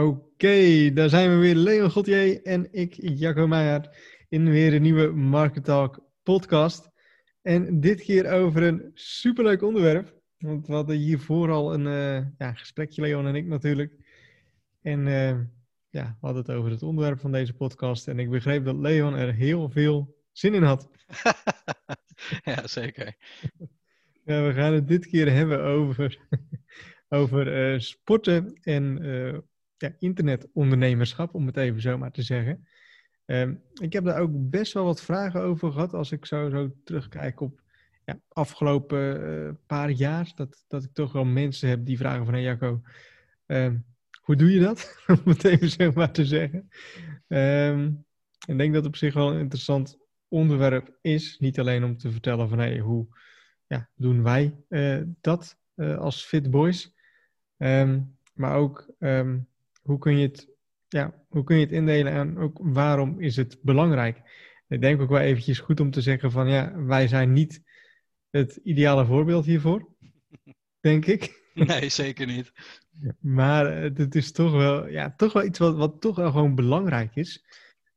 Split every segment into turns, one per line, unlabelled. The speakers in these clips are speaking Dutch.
Oké, daar zijn we weer. Leon Gauthier en ik, Jacco Meijer, in weer een nieuwe Market Talk podcast. En dit keer over een superleuk onderwerp. Want we hadden hiervoor al een uh, ja, gesprekje, Leon en ik natuurlijk. En uh, ja, we hadden het over het onderwerp van deze podcast. En ik begreep dat Leon er heel veel zin in had.
ja, zeker.
Ja, we gaan het dit keer hebben over, over uh, sporten en internetondernemerschap, om het even zo maar te zeggen. Um, ik heb daar ook best wel wat vragen over gehad als ik zo, zo terugkijk op ja, afgelopen uh, paar jaar. Dat, dat ik toch wel mensen heb die vragen van, hey Jacco, um, hoe doe je dat? om het even zo maar te zeggen. Um, ik denk dat het op zich wel een interessant onderwerp is. Niet alleen om te vertellen van, hey, hoe ja, doen wij uh, dat uh, als fit boys? maar ook hoe kun je het, ja, hoe kun je het indelen en ook waarom is het belangrijk? Ik denk ook wel eventjes goed om te zeggen van ja, wij zijn niet het ideale voorbeeld hiervoor, denk ik.
Nee, zeker niet.
Maar het is toch wel, ja, toch wel iets wat, wat toch wel gewoon belangrijk is.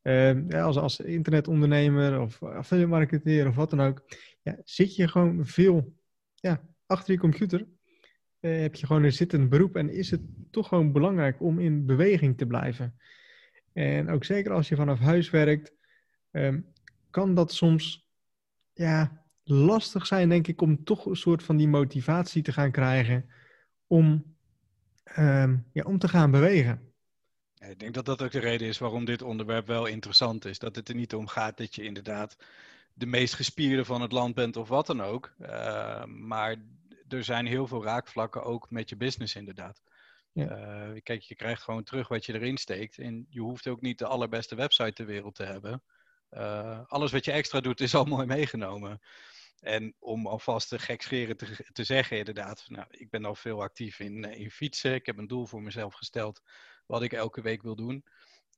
Uh, als, als internetondernemer of affiliate marketeer of wat dan ook, ja, zit je gewoon veel ja, achter je computer uh, heb je gewoon een zittend beroep en is het toch gewoon belangrijk om in beweging te blijven. En ook zeker als je vanaf huis werkt, um, kan dat soms ja, lastig zijn, denk ik, om toch een soort van die motivatie te gaan krijgen om, um, ja, om te gaan bewegen.
ik denk dat dat ook de reden is waarom dit onderwerp wel interessant is. Dat het er niet om gaat dat je inderdaad de meest gespierde van het land bent of wat dan ook. Uh, maar er zijn heel veel raakvlakken ook met je business inderdaad. Ja. Uh, kijk, je krijgt gewoon terug wat je erin steekt. En je hoeft ook niet de allerbeste website ter wereld te hebben. Uh, alles wat je extra doet is al mooi meegenomen. En om alvast te gekscheren te, te zeggen, inderdaad. Nou, ik ben al veel actief in, in fietsen. Ik heb een doel voor mezelf gesteld wat ik elke week wil doen.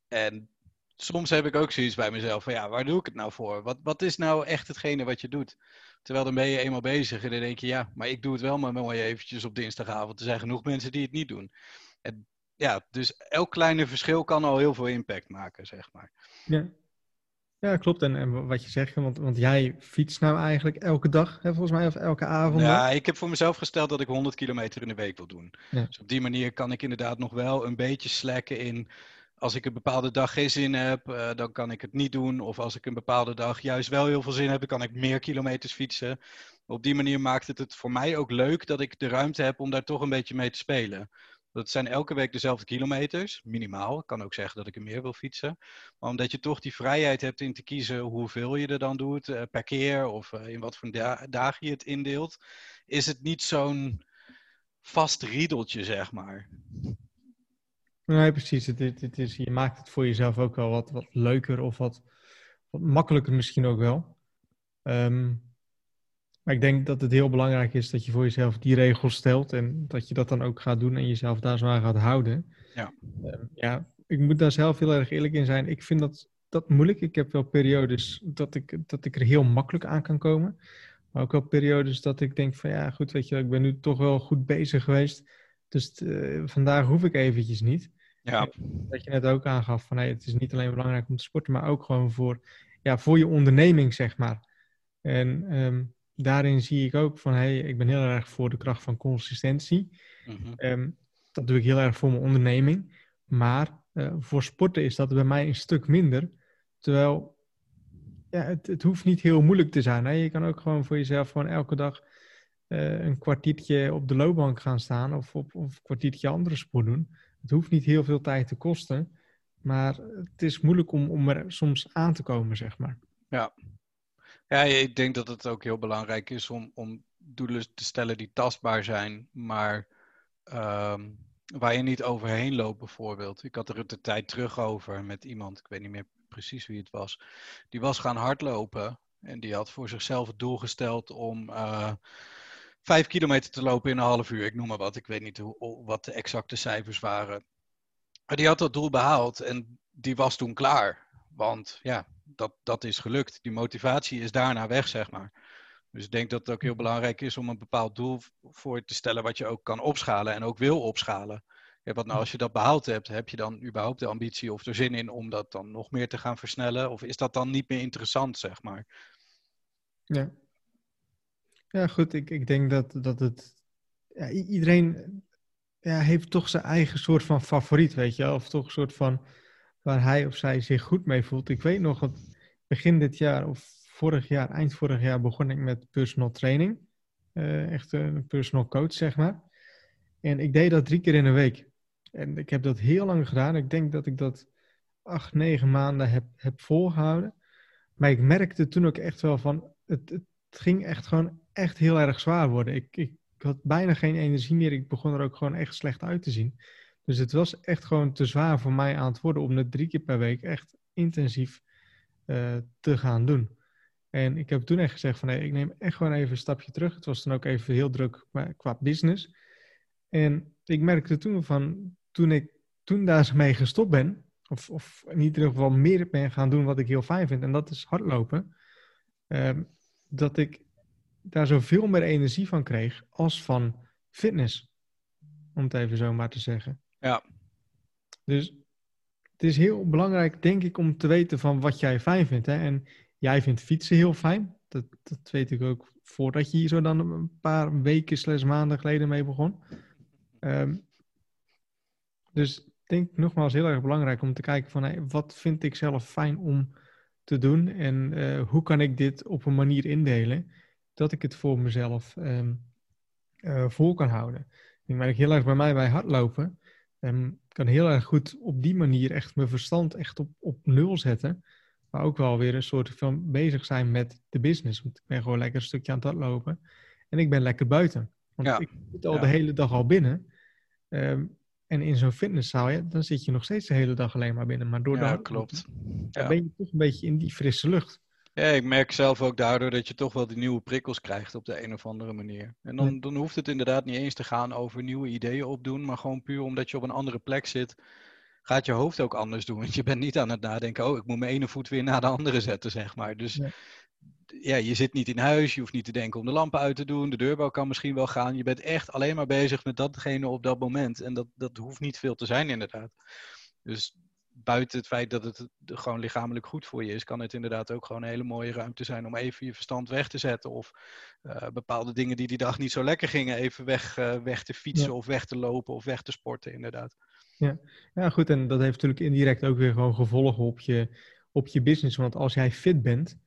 En soms heb ik ook zoiets bij mezelf van ja, waar doe ik het nou voor? Wat, wat is nou echt hetgene wat je doet? Terwijl dan ben je eenmaal bezig en dan denk je ja, maar ik doe het wel maar mooi eventjes op dinsdagavond. Er zijn genoeg mensen die het niet doen. En ja, dus elk kleine verschil kan al heel veel impact maken, zeg maar.
Ja, ja klopt. En, en wat je zegt, want, want jij fietst nou eigenlijk elke dag, hè, volgens mij, of elke avond?
Ja, ik heb voor mezelf gesteld dat ik 100 kilometer in de week wil doen. Ja. Dus op die manier kan ik inderdaad nog wel een beetje slacken in als ik een bepaalde dag geen zin heb, uh, dan kan ik het niet doen. Of als ik een bepaalde dag juist wel heel veel zin heb, dan kan ik meer kilometers fietsen. Op die manier maakt het het voor mij ook leuk dat ik de ruimte heb om daar toch een beetje mee te spelen. Dat zijn elke week dezelfde kilometers, minimaal. Ik kan ook zeggen dat ik er meer wil fietsen. Maar omdat je toch die vrijheid hebt in te kiezen hoeveel je er dan doet, uh, per keer of uh, in wat voor da dagen je het indeelt, is het niet zo'n vast riedeltje, zeg maar.
Nee, precies. Het, het, het, is, je maakt het voor jezelf ook wel wat, wat leuker of wat, wat makkelijker misschien ook wel. Um, maar ik denk dat het heel belangrijk is dat je voor jezelf die regels stelt en dat je dat dan ook gaat doen en jezelf daar zo aan gaat houden.
Ja.
Um, ja, ik moet daar zelf heel erg eerlijk in zijn. Ik vind dat, dat moeilijk. Ik heb wel periodes dat ik, dat ik er heel makkelijk aan kan komen. Maar ook wel periodes dat ik denk van ja, goed, weet je, ik ben nu toch wel goed bezig geweest. Dus uh, vandaag hoef ik eventjes niet.
Ja.
Dat je net ook aangaf van hey, het is niet alleen belangrijk om te sporten, maar ook gewoon voor, ja, voor je onderneming, zeg maar. En um, daarin zie ik ook van hey, ik ben heel erg voor de kracht van consistentie. Mm -hmm. um, dat doe ik heel erg voor mijn onderneming. Maar uh, voor sporten is dat bij mij een stuk minder. Terwijl ja, het, het hoeft niet heel moeilijk te zijn. Hè? Je kan ook gewoon voor jezelf gewoon elke dag uh, een kwartiertje op de loopbank gaan staan of, op, of een kwartiertje andere sport doen. Het hoeft niet heel veel tijd te kosten, maar het is moeilijk om, om er soms aan te komen, zeg maar.
Ja. ja, ik denk dat het ook heel belangrijk is om, om doelen te stellen die tastbaar zijn, maar um, waar je niet overheen loopt bijvoorbeeld. Ik had er de tijd terug over met iemand, ik weet niet meer precies wie het was. Die was gaan hardlopen en die had voor zichzelf het doel gesteld om... Uh, vijf kilometer te lopen in een half uur. Ik noem maar wat. Ik weet niet hoe, wat de exacte cijfers waren. Maar die had dat doel behaald en die was toen klaar. Want ja, dat, dat is gelukt. Die motivatie is daarna weg, zeg maar. Dus ik denk dat het ook heel belangrijk is om een bepaald doel voor te stellen wat je ook kan opschalen en ook wil opschalen. Ja, wat nou als je dat behaald hebt, heb je dan überhaupt de ambitie of er zin in om dat dan nog meer te gaan versnellen? Of is dat dan niet meer interessant, zeg maar?
Ja, ja goed. Ik, ik denk dat, dat het. Ja, iedereen ja, heeft toch zijn eigen soort van favoriet, weet je? Of toch een soort van waar hij of zij zich goed mee voelt. Ik weet nog, dat begin dit jaar of vorig jaar, eind vorig jaar, begon ik met personal training. Uh, echt een personal coach, zeg maar. En ik deed dat drie keer in een week. En ik heb dat heel lang gedaan. Ik denk dat ik dat acht, negen maanden heb, heb volgehouden. Maar ik merkte toen ook echt wel van, het ging echt gewoon echt heel erg zwaar worden. Ik, ik, had bijna geen energie meer. Ik begon er ook gewoon echt slecht uit te zien. Dus het was echt gewoon te zwaar voor mij aan het worden om het drie keer per week echt intensief uh, te gaan doen. En ik heb toen echt gezegd van nee, ik neem echt gewoon even een stapje terug. Het was dan ook even heel druk qua business. En ik merkte toen van, toen ik toen daarmee gestopt ben, of, of in ieder geval meer ben gaan doen wat ik heel fijn vind, en dat is hardlopen, um, dat ik daar zoveel meer energie van kreeg als van fitness. Om het even zo maar te zeggen.
Ja.
Dus het is heel belangrijk, denk ik, om te weten van wat jij fijn vindt. Hè? En jij vindt fietsen heel fijn. Dat, dat weet ik ook voordat je hier zo dan een paar weken, slechts maanden geleden mee begon. Um, dus ik denk nogmaals heel erg belangrijk om te kijken van hey, wat vind ik zelf fijn om te doen en uh, hoe kan ik dit op een manier indelen dat ik het voor mezelf um, uh, vol kan houden. Ik merk heel erg bij mij bij hardlopen. Um, kan heel erg goed op die manier echt mijn verstand echt op, op nul zetten. Maar ook wel weer een soort van bezig zijn met de business. Want ik ben gewoon lekker een stukje aan het hardlopen. En ik ben lekker buiten. Want ja. ik zit al ja. de hele dag al binnen. Um, en in zo'n fitnesszaal, ja, dan zit je nog steeds de hele dag alleen maar binnen. Maar door
ja,
de
klopt.
Ja. ben je toch een beetje in die frisse lucht.
Ja, ik merk zelf ook daardoor dat je toch wel die nieuwe prikkels krijgt op de een of andere manier. En dan, dan hoeft het inderdaad niet eens te gaan over nieuwe ideeën opdoen, maar gewoon puur omdat je op een andere plek zit, gaat je hoofd ook anders doen. Want je bent niet aan het nadenken, oh, ik moet mijn ene voet weer naar de andere zetten, zeg maar. Dus ja ja, je zit niet in huis, je hoeft niet te denken om de lampen uit te doen, de deurbouw kan misschien wel gaan. Je bent echt alleen maar bezig met datgene op dat moment. En dat, dat hoeft niet veel te zijn, inderdaad. Dus buiten het feit dat het gewoon lichamelijk goed voor je is, kan het inderdaad ook gewoon een hele mooie ruimte zijn om even je verstand weg te zetten. Of uh, bepaalde dingen die die dag niet zo lekker gingen, even weg, uh, weg te fietsen ja. of weg te lopen of weg te sporten, inderdaad.
Ja. ja, goed. En dat heeft natuurlijk indirect ook weer gewoon gevolgen op je, op je business. Want als jij fit bent, eh,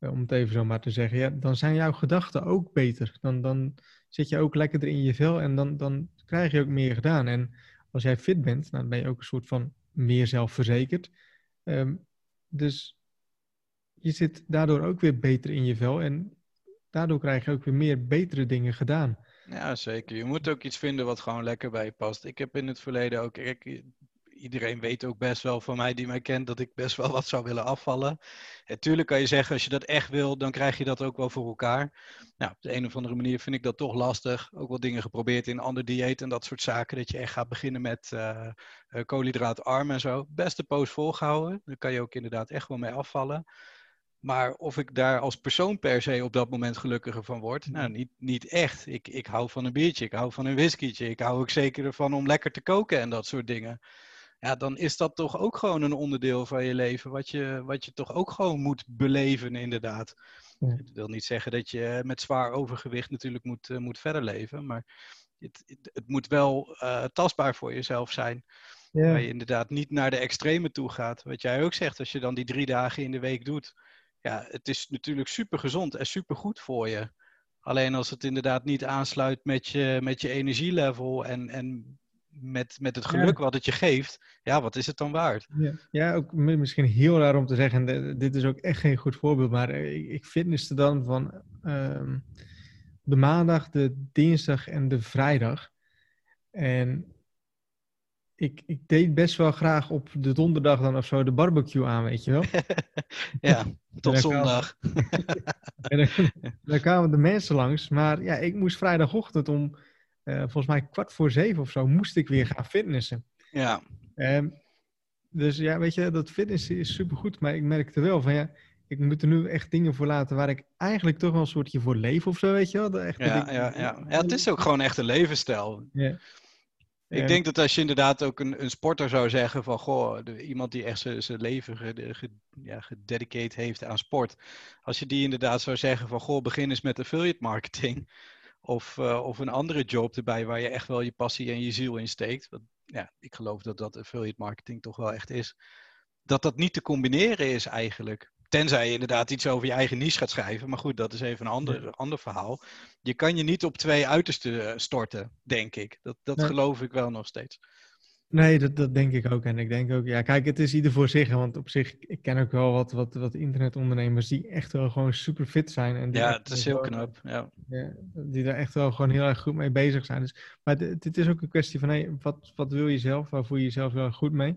om het even zo maar te zeggen, ja, dan zijn jouw gedachten ook beter. Dan, dan zit je ook lekkerder in je vel en dan, dan krijg je ook meer gedaan. En als jij fit bent, nou, dan ben je ook een soort van meer zelfverzekerd. Um, dus je zit daardoor ook weer beter in je vel en daardoor krijg je ook weer meer betere dingen gedaan.
Ja, zeker. Je moet ook iets vinden wat gewoon lekker bij je past. Ik heb in het verleden ook, kijk, iedereen weet ook best wel van mij die mij kent dat ik best wel wat zou willen afvallen. En tuurlijk kan je zeggen, als je dat echt wil, dan krijg je dat ook wel voor elkaar. Nou, op de een of andere manier vind ik dat toch lastig. Ook wel dingen geprobeerd in ander dieet en dat soort zaken. Dat je echt gaat beginnen met uh, koolhydraatarm en zo. Beste poos volgehouden. Dan kan je ook inderdaad echt wel mee afvallen. Maar of ik daar als persoon per se op dat moment gelukkiger van word, nou niet, niet echt. Ik, ik hou van een biertje, ik hou van een whiskytje. Ik hou ook zeker ervan om lekker te koken en dat soort dingen ja, dan is dat toch ook gewoon een onderdeel van je leven, wat je, wat je toch ook gewoon moet beleven, inderdaad. Ja. Dat wil niet zeggen dat je met zwaar overgewicht natuurlijk moet, uh, moet verder leven, maar het, het, het moet wel uh, tastbaar voor jezelf zijn. Ja. Waar je inderdaad niet naar de extreme toe gaat. Wat jij ook zegt, als je dan die drie dagen in de week doet. Ja, het is natuurlijk super gezond en super goed voor je. Alleen als het inderdaad niet aansluit met je, met je energielevel en, en met, met het geluk wat het je geeft, ja, wat is het dan waard?
Ja, ja ook misschien heel raar om te zeggen, dit is ook echt geen goed voorbeeld, maar ik, ik fitnesste dan van um, de maandag, de dinsdag en de vrijdag. En ik, ik deed best wel graag op de donderdag dan of zo de barbecue aan, weet je wel.
ja, tot zondag.
en dan, dan kwamen de mensen langs, maar ja, ik moest vrijdagochtend om uh, volgens mij kwart voor zeven of zo, moest ik weer gaan fitnessen.
Ja.
Um, dus ja, weet je, dat fitnessen is supergoed, maar ik merkte wel van ja, ik moet er nu echt dingen voor laten waar ik eigenlijk toch wel een soortje voor leef of zo, weet je wel.
echt ja, ja, ja. ja, het is ook gewoon echt een levensstijl.
Ja.
Ik denk dat als je inderdaad ook een, een sporter zou zeggen van, goh, iemand die echt zijn leven ge, ja, gededicate heeft aan sport. Als je die inderdaad zou zeggen van, goh, begin eens met affiliate marketing. Of, uh, of een andere job erbij waar je echt wel je passie en je ziel in steekt. Want, ja, ik geloof dat dat affiliate marketing toch wel echt is. Dat dat niet te combineren is eigenlijk. Tenzij je inderdaad iets over je eigen niche gaat schrijven. Maar goed, dat is even een ander, ander verhaal. Je kan je niet op twee uitersten eh, storten, denk ik. Dat, dat geloof ik wel nog steeds.
Nee, dat, dat denk ik ook. En ik denk ook, ja, kijk, het is ieder voor zich. Want op zich, ik ken ook wel wat, wat, wat internetondernemers die echt wel gewoon super fit zijn. En
ja, het is heel knap. Ja.
ja. die daar echt wel gewoon heel erg goed mee bezig zijn. Dus, maar het is ook een kwestie van, hey, wat, wat wil je zelf? Waar voel je jezelf wel goed mee?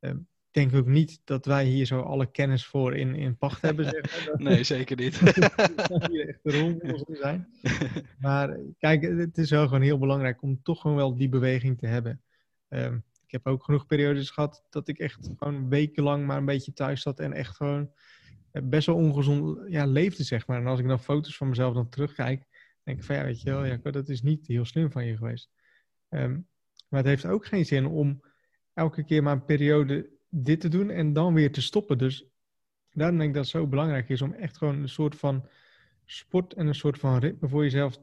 Um, denk ook niet dat wij hier zo alle kennis voor in, in pacht hebben. Zeg
maar. nee, zeker niet.
hier echt de zijn. Maar kijk, het is wel gewoon heel belangrijk om toch gewoon wel die beweging te hebben. Um, ik heb ook genoeg periodes gehad dat ik echt gewoon wekenlang maar een beetje thuis zat en echt gewoon eh, best wel ongezond ja, leefde, zeg maar. En als ik dan foto's van mezelf dan terugkijk, denk ik van ja, weet je wel, ja, dat is niet heel slim van je geweest. Um, maar het heeft ook geen zin om elke keer maar een periode dit te doen en dan weer te stoppen. Dus daarom denk ik dat het zo belangrijk is om echt gewoon een soort van sport en een soort van ritme voor jezelf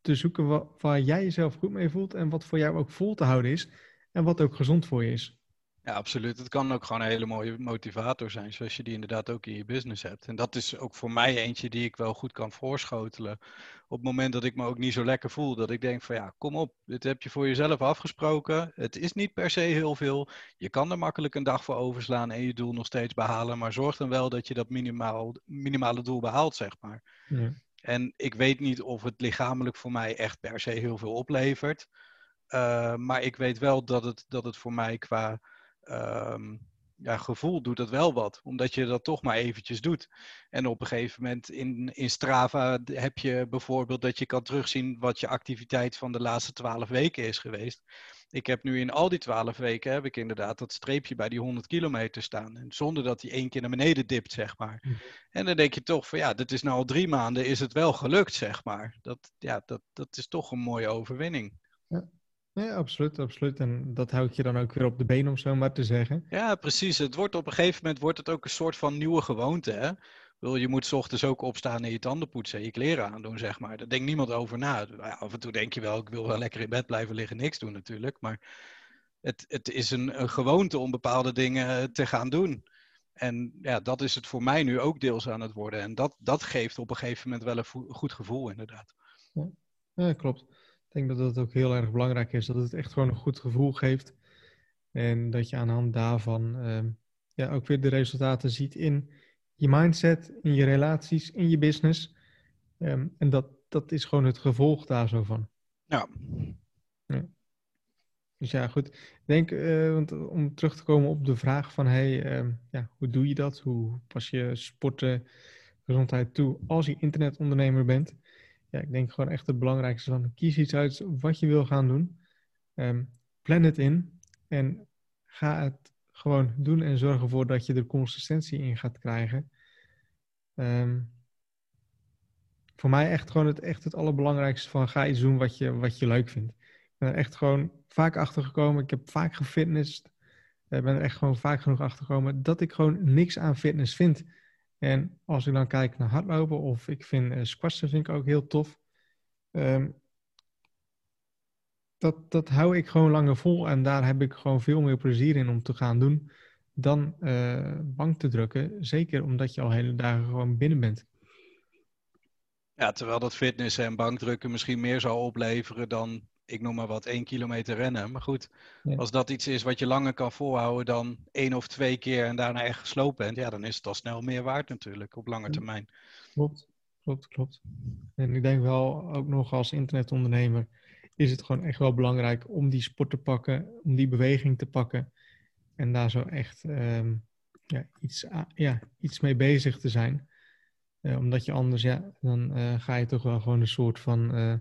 te zoeken waar jij jezelf goed mee voelt en wat voor jou ook vol te houden is en wat ook gezond voor je is.
Ja, absoluut. Het kan ook gewoon een hele mooie motivator zijn, zoals je die inderdaad ook in je business hebt. En dat is ook voor mij eentje die ik wel goed kan voorschotelen. Op het moment dat ik me ook niet zo lekker voel, dat ik denk van ja, kom op, dit heb je voor jezelf afgesproken. Het is niet per se heel veel. Je kan er makkelijk een dag voor overslaan en je doel nog steeds behalen. Maar zorg dan wel dat je dat minimaal, minimale doel behaalt, zeg maar. Ja. En ik weet niet of het lichamelijk voor mij echt per se heel veel oplevert. Uh, maar ik weet wel dat het, dat het voor mij qua um, ja, gevoel doet dat wel wat. Omdat je dat toch maar eventjes doet. En op een gegeven moment in, in Strava heb je bijvoorbeeld dat je kan terugzien wat je activiteit van de laatste twaalf weken is geweest. Ik heb nu in al die twaalf weken heb ik inderdaad dat streepje bij die 100 kilometer staan. En zonder dat die één keer naar beneden dipt, zeg maar. Mhm. En dan denk je toch van ja, dit is nou al drie maanden, is het wel gelukt, zeg maar. Dat, ja, dat, dat is toch een mooie overwinning.
Ja. Ja, absoluut, absoluut. En dat houdt je dan ook weer op de been, om zo maar te zeggen.
Ja, precies. Het wordt op een gegeven moment wordt het ook een soort van nieuwe gewoonte. Hè? je moet s ochtends ook opstaan en je tanden poetsen en je kleren aandoen, zeg maar. Daar denkt niemand over na. af en toe denk je wel, ik wil wel lekker in bed blijven liggen, niks doen natuurlijk. Maar het, het is een, een gewoonte om bepaalde dingen te gaan doen. En ja, dat is het voor mij nu ook deels aan het worden. En dat, dat geeft op een gegeven moment wel een goed gevoel, inderdaad.
Ja, ja klopt. Ik denk dat het ook heel erg belangrijk is dat het echt gewoon een goed gevoel geeft. En dat je aan de hand daarvan uh, ja, ook weer de resultaten ziet in je mindset, in je relaties, in je business. Um, en dat, dat is gewoon het gevolg daar zo van.
Ja.
ja. Dus ja, goed. Ik denk, uh, want om terug te komen op de vraag van, hey, uh, ja, hoe doe je dat? Hoe pas je sporten, gezondheid toe als je internetondernemer bent? Ja, ik denk gewoon echt het belangrijkste van kies iets uit wat je wil gaan doen. Um, plan het in en ga het gewoon doen en zorg ervoor dat je er consistentie in gaat krijgen. Um, voor mij echt gewoon het, echt het allerbelangrijkste van ga iets doen wat je, wat je leuk vindt. Ik ben er echt gewoon vaak achter gekomen. Ik heb vaak gefitnessd. Ik ben er echt gewoon vaak genoeg achter gekomen dat ik gewoon niks aan fitness vind. En als ik dan kijk naar hardlopen of ik vind uh, squassen vind ik ook heel tof. Um, dat, dat hou ik gewoon langer vol en daar heb ik gewoon veel meer plezier in om te gaan doen dan uh, bank te drukken. Zeker omdat je al hele dagen gewoon binnen bent.
Ja, terwijl dat fitness en bankdrukken misschien meer zou opleveren dan ik noem maar wat, één kilometer rennen. Maar goed, als dat iets is wat je langer kan volhouden dan één of twee keer en daarna echt gesloopt bent, ja, dan is het al snel meer waard natuurlijk op lange termijn.
Klopt, klopt, klopt. En ik denk wel ook nog als internetondernemer is het gewoon echt wel belangrijk om die sport te pakken, om die beweging te pakken en daar zo echt um, ja, iets, ja, iets mee bezig te zijn. Uh, omdat je anders, ja, dan uh, ga je toch wel gewoon een soort van uh,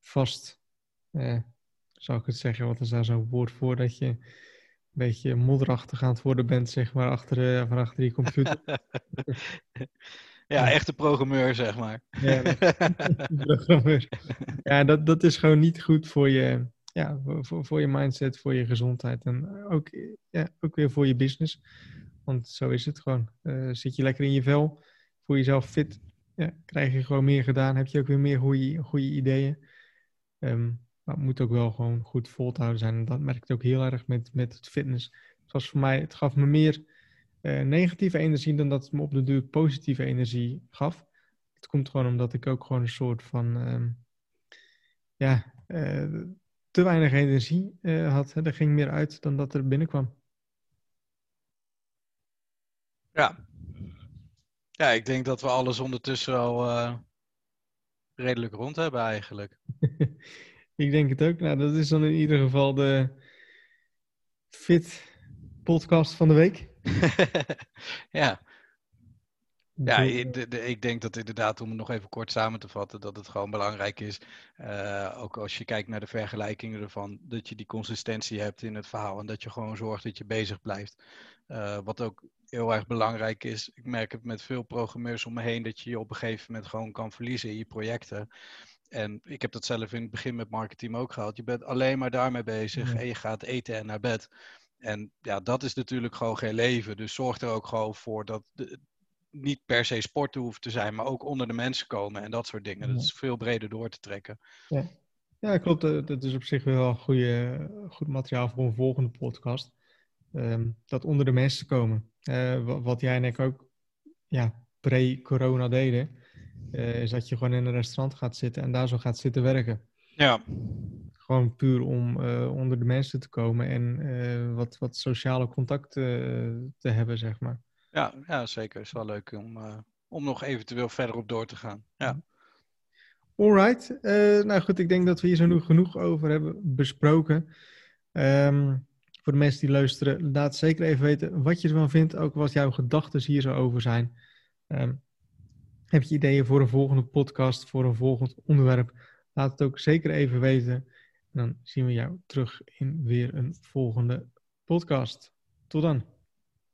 vast eh, zou ik het zeggen, wat is daar zo'n woord voor, dat je een beetje modderachtig aan het worden bent, zeg maar, achter, uh, van achter die computer.
ja, echte programmeur, zeg maar.
ja, programmeur. ja dat, dat is gewoon niet goed voor je, ja, voor, voor je mindset, voor je gezondheid en ook, ja, ook weer voor je business. Want zo is het gewoon. Uh, zit je lekker in je vel, voel jezelf fit, ja, krijg je gewoon meer gedaan, heb je ook weer meer goede, goede ideeën. Um, maar het moet ook wel gewoon goed vol te houden zijn. En dat merk ik ook heel erg met, met het fitness. Het was voor mij, het gaf me meer uh, negatieve energie dan dat het me op de duur positieve energie gaf. Het komt gewoon omdat ik ook gewoon een soort van, um, ja, uh, te weinig energie uh, had. Hè. Er ging meer uit dan dat er binnenkwam.
Ja. Ja, ik denk dat we alles ondertussen al redelijk rond hebben eigenlijk.
ik denk het ook. Nou, dat is dan in ieder geval de Fit podcast van de week.
ja. Ja, ik denk dat inderdaad, om het nog even kort samen te vatten, dat het gewoon belangrijk is, uh, ook als je kijkt naar de vergelijkingen ervan, dat je die consistentie hebt in het verhaal en dat je gewoon zorgt dat je bezig blijft. Uh, wat ook heel erg belangrijk is, ik merk het met veel programmeurs om me heen, dat je je op een gegeven moment gewoon kan verliezen in je projecten. En ik heb dat zelf in het begin met marketing ook gehad. Je bent alleen maar daarmee bezig en je gaat eten en naar bed. En ja, dat is natuurlijk gewoon geen leven. Dus zorg er ook gewoon voor dat, de, niet per se sporten hoeft te zijn, maar ook onder de mensen komen en dat soort dingen. Dat is veel breder door te trekken.
Ja, ja klopt. Dat is op zich wel goede, goed materiaal voor een volgende podcast. Um, dat onder de mensen komen. Uh, wat jij en ik ook ja, pre-corona deden, uh, is dat je gewoon in een restaurant gaat zitten en daar zo gaat zitten werken.
Ja.
Gewoon puur om uh, onder de mensen te komen en wat, wat sociale contacten te hebben, zeg maar.
Ja, ja zeker. Is wel leuk om, om nog eventueel verder op door te gaan. Ja.
Alright. Uh, nou goed, ik denk dat we hier zo genoeg over hebben besproken. Um, voor de mensen die luisteren, laat zeker even weten wat je ervan vindt. Ook wat jouw gedachten hier zo over zijn. Um, heb je ideeën voor een volgende podcast, voor een volgend onderwerp? Laat het ook zeker even weten. En dan zien we jou terug in weer een volgende podcast. Tot dan.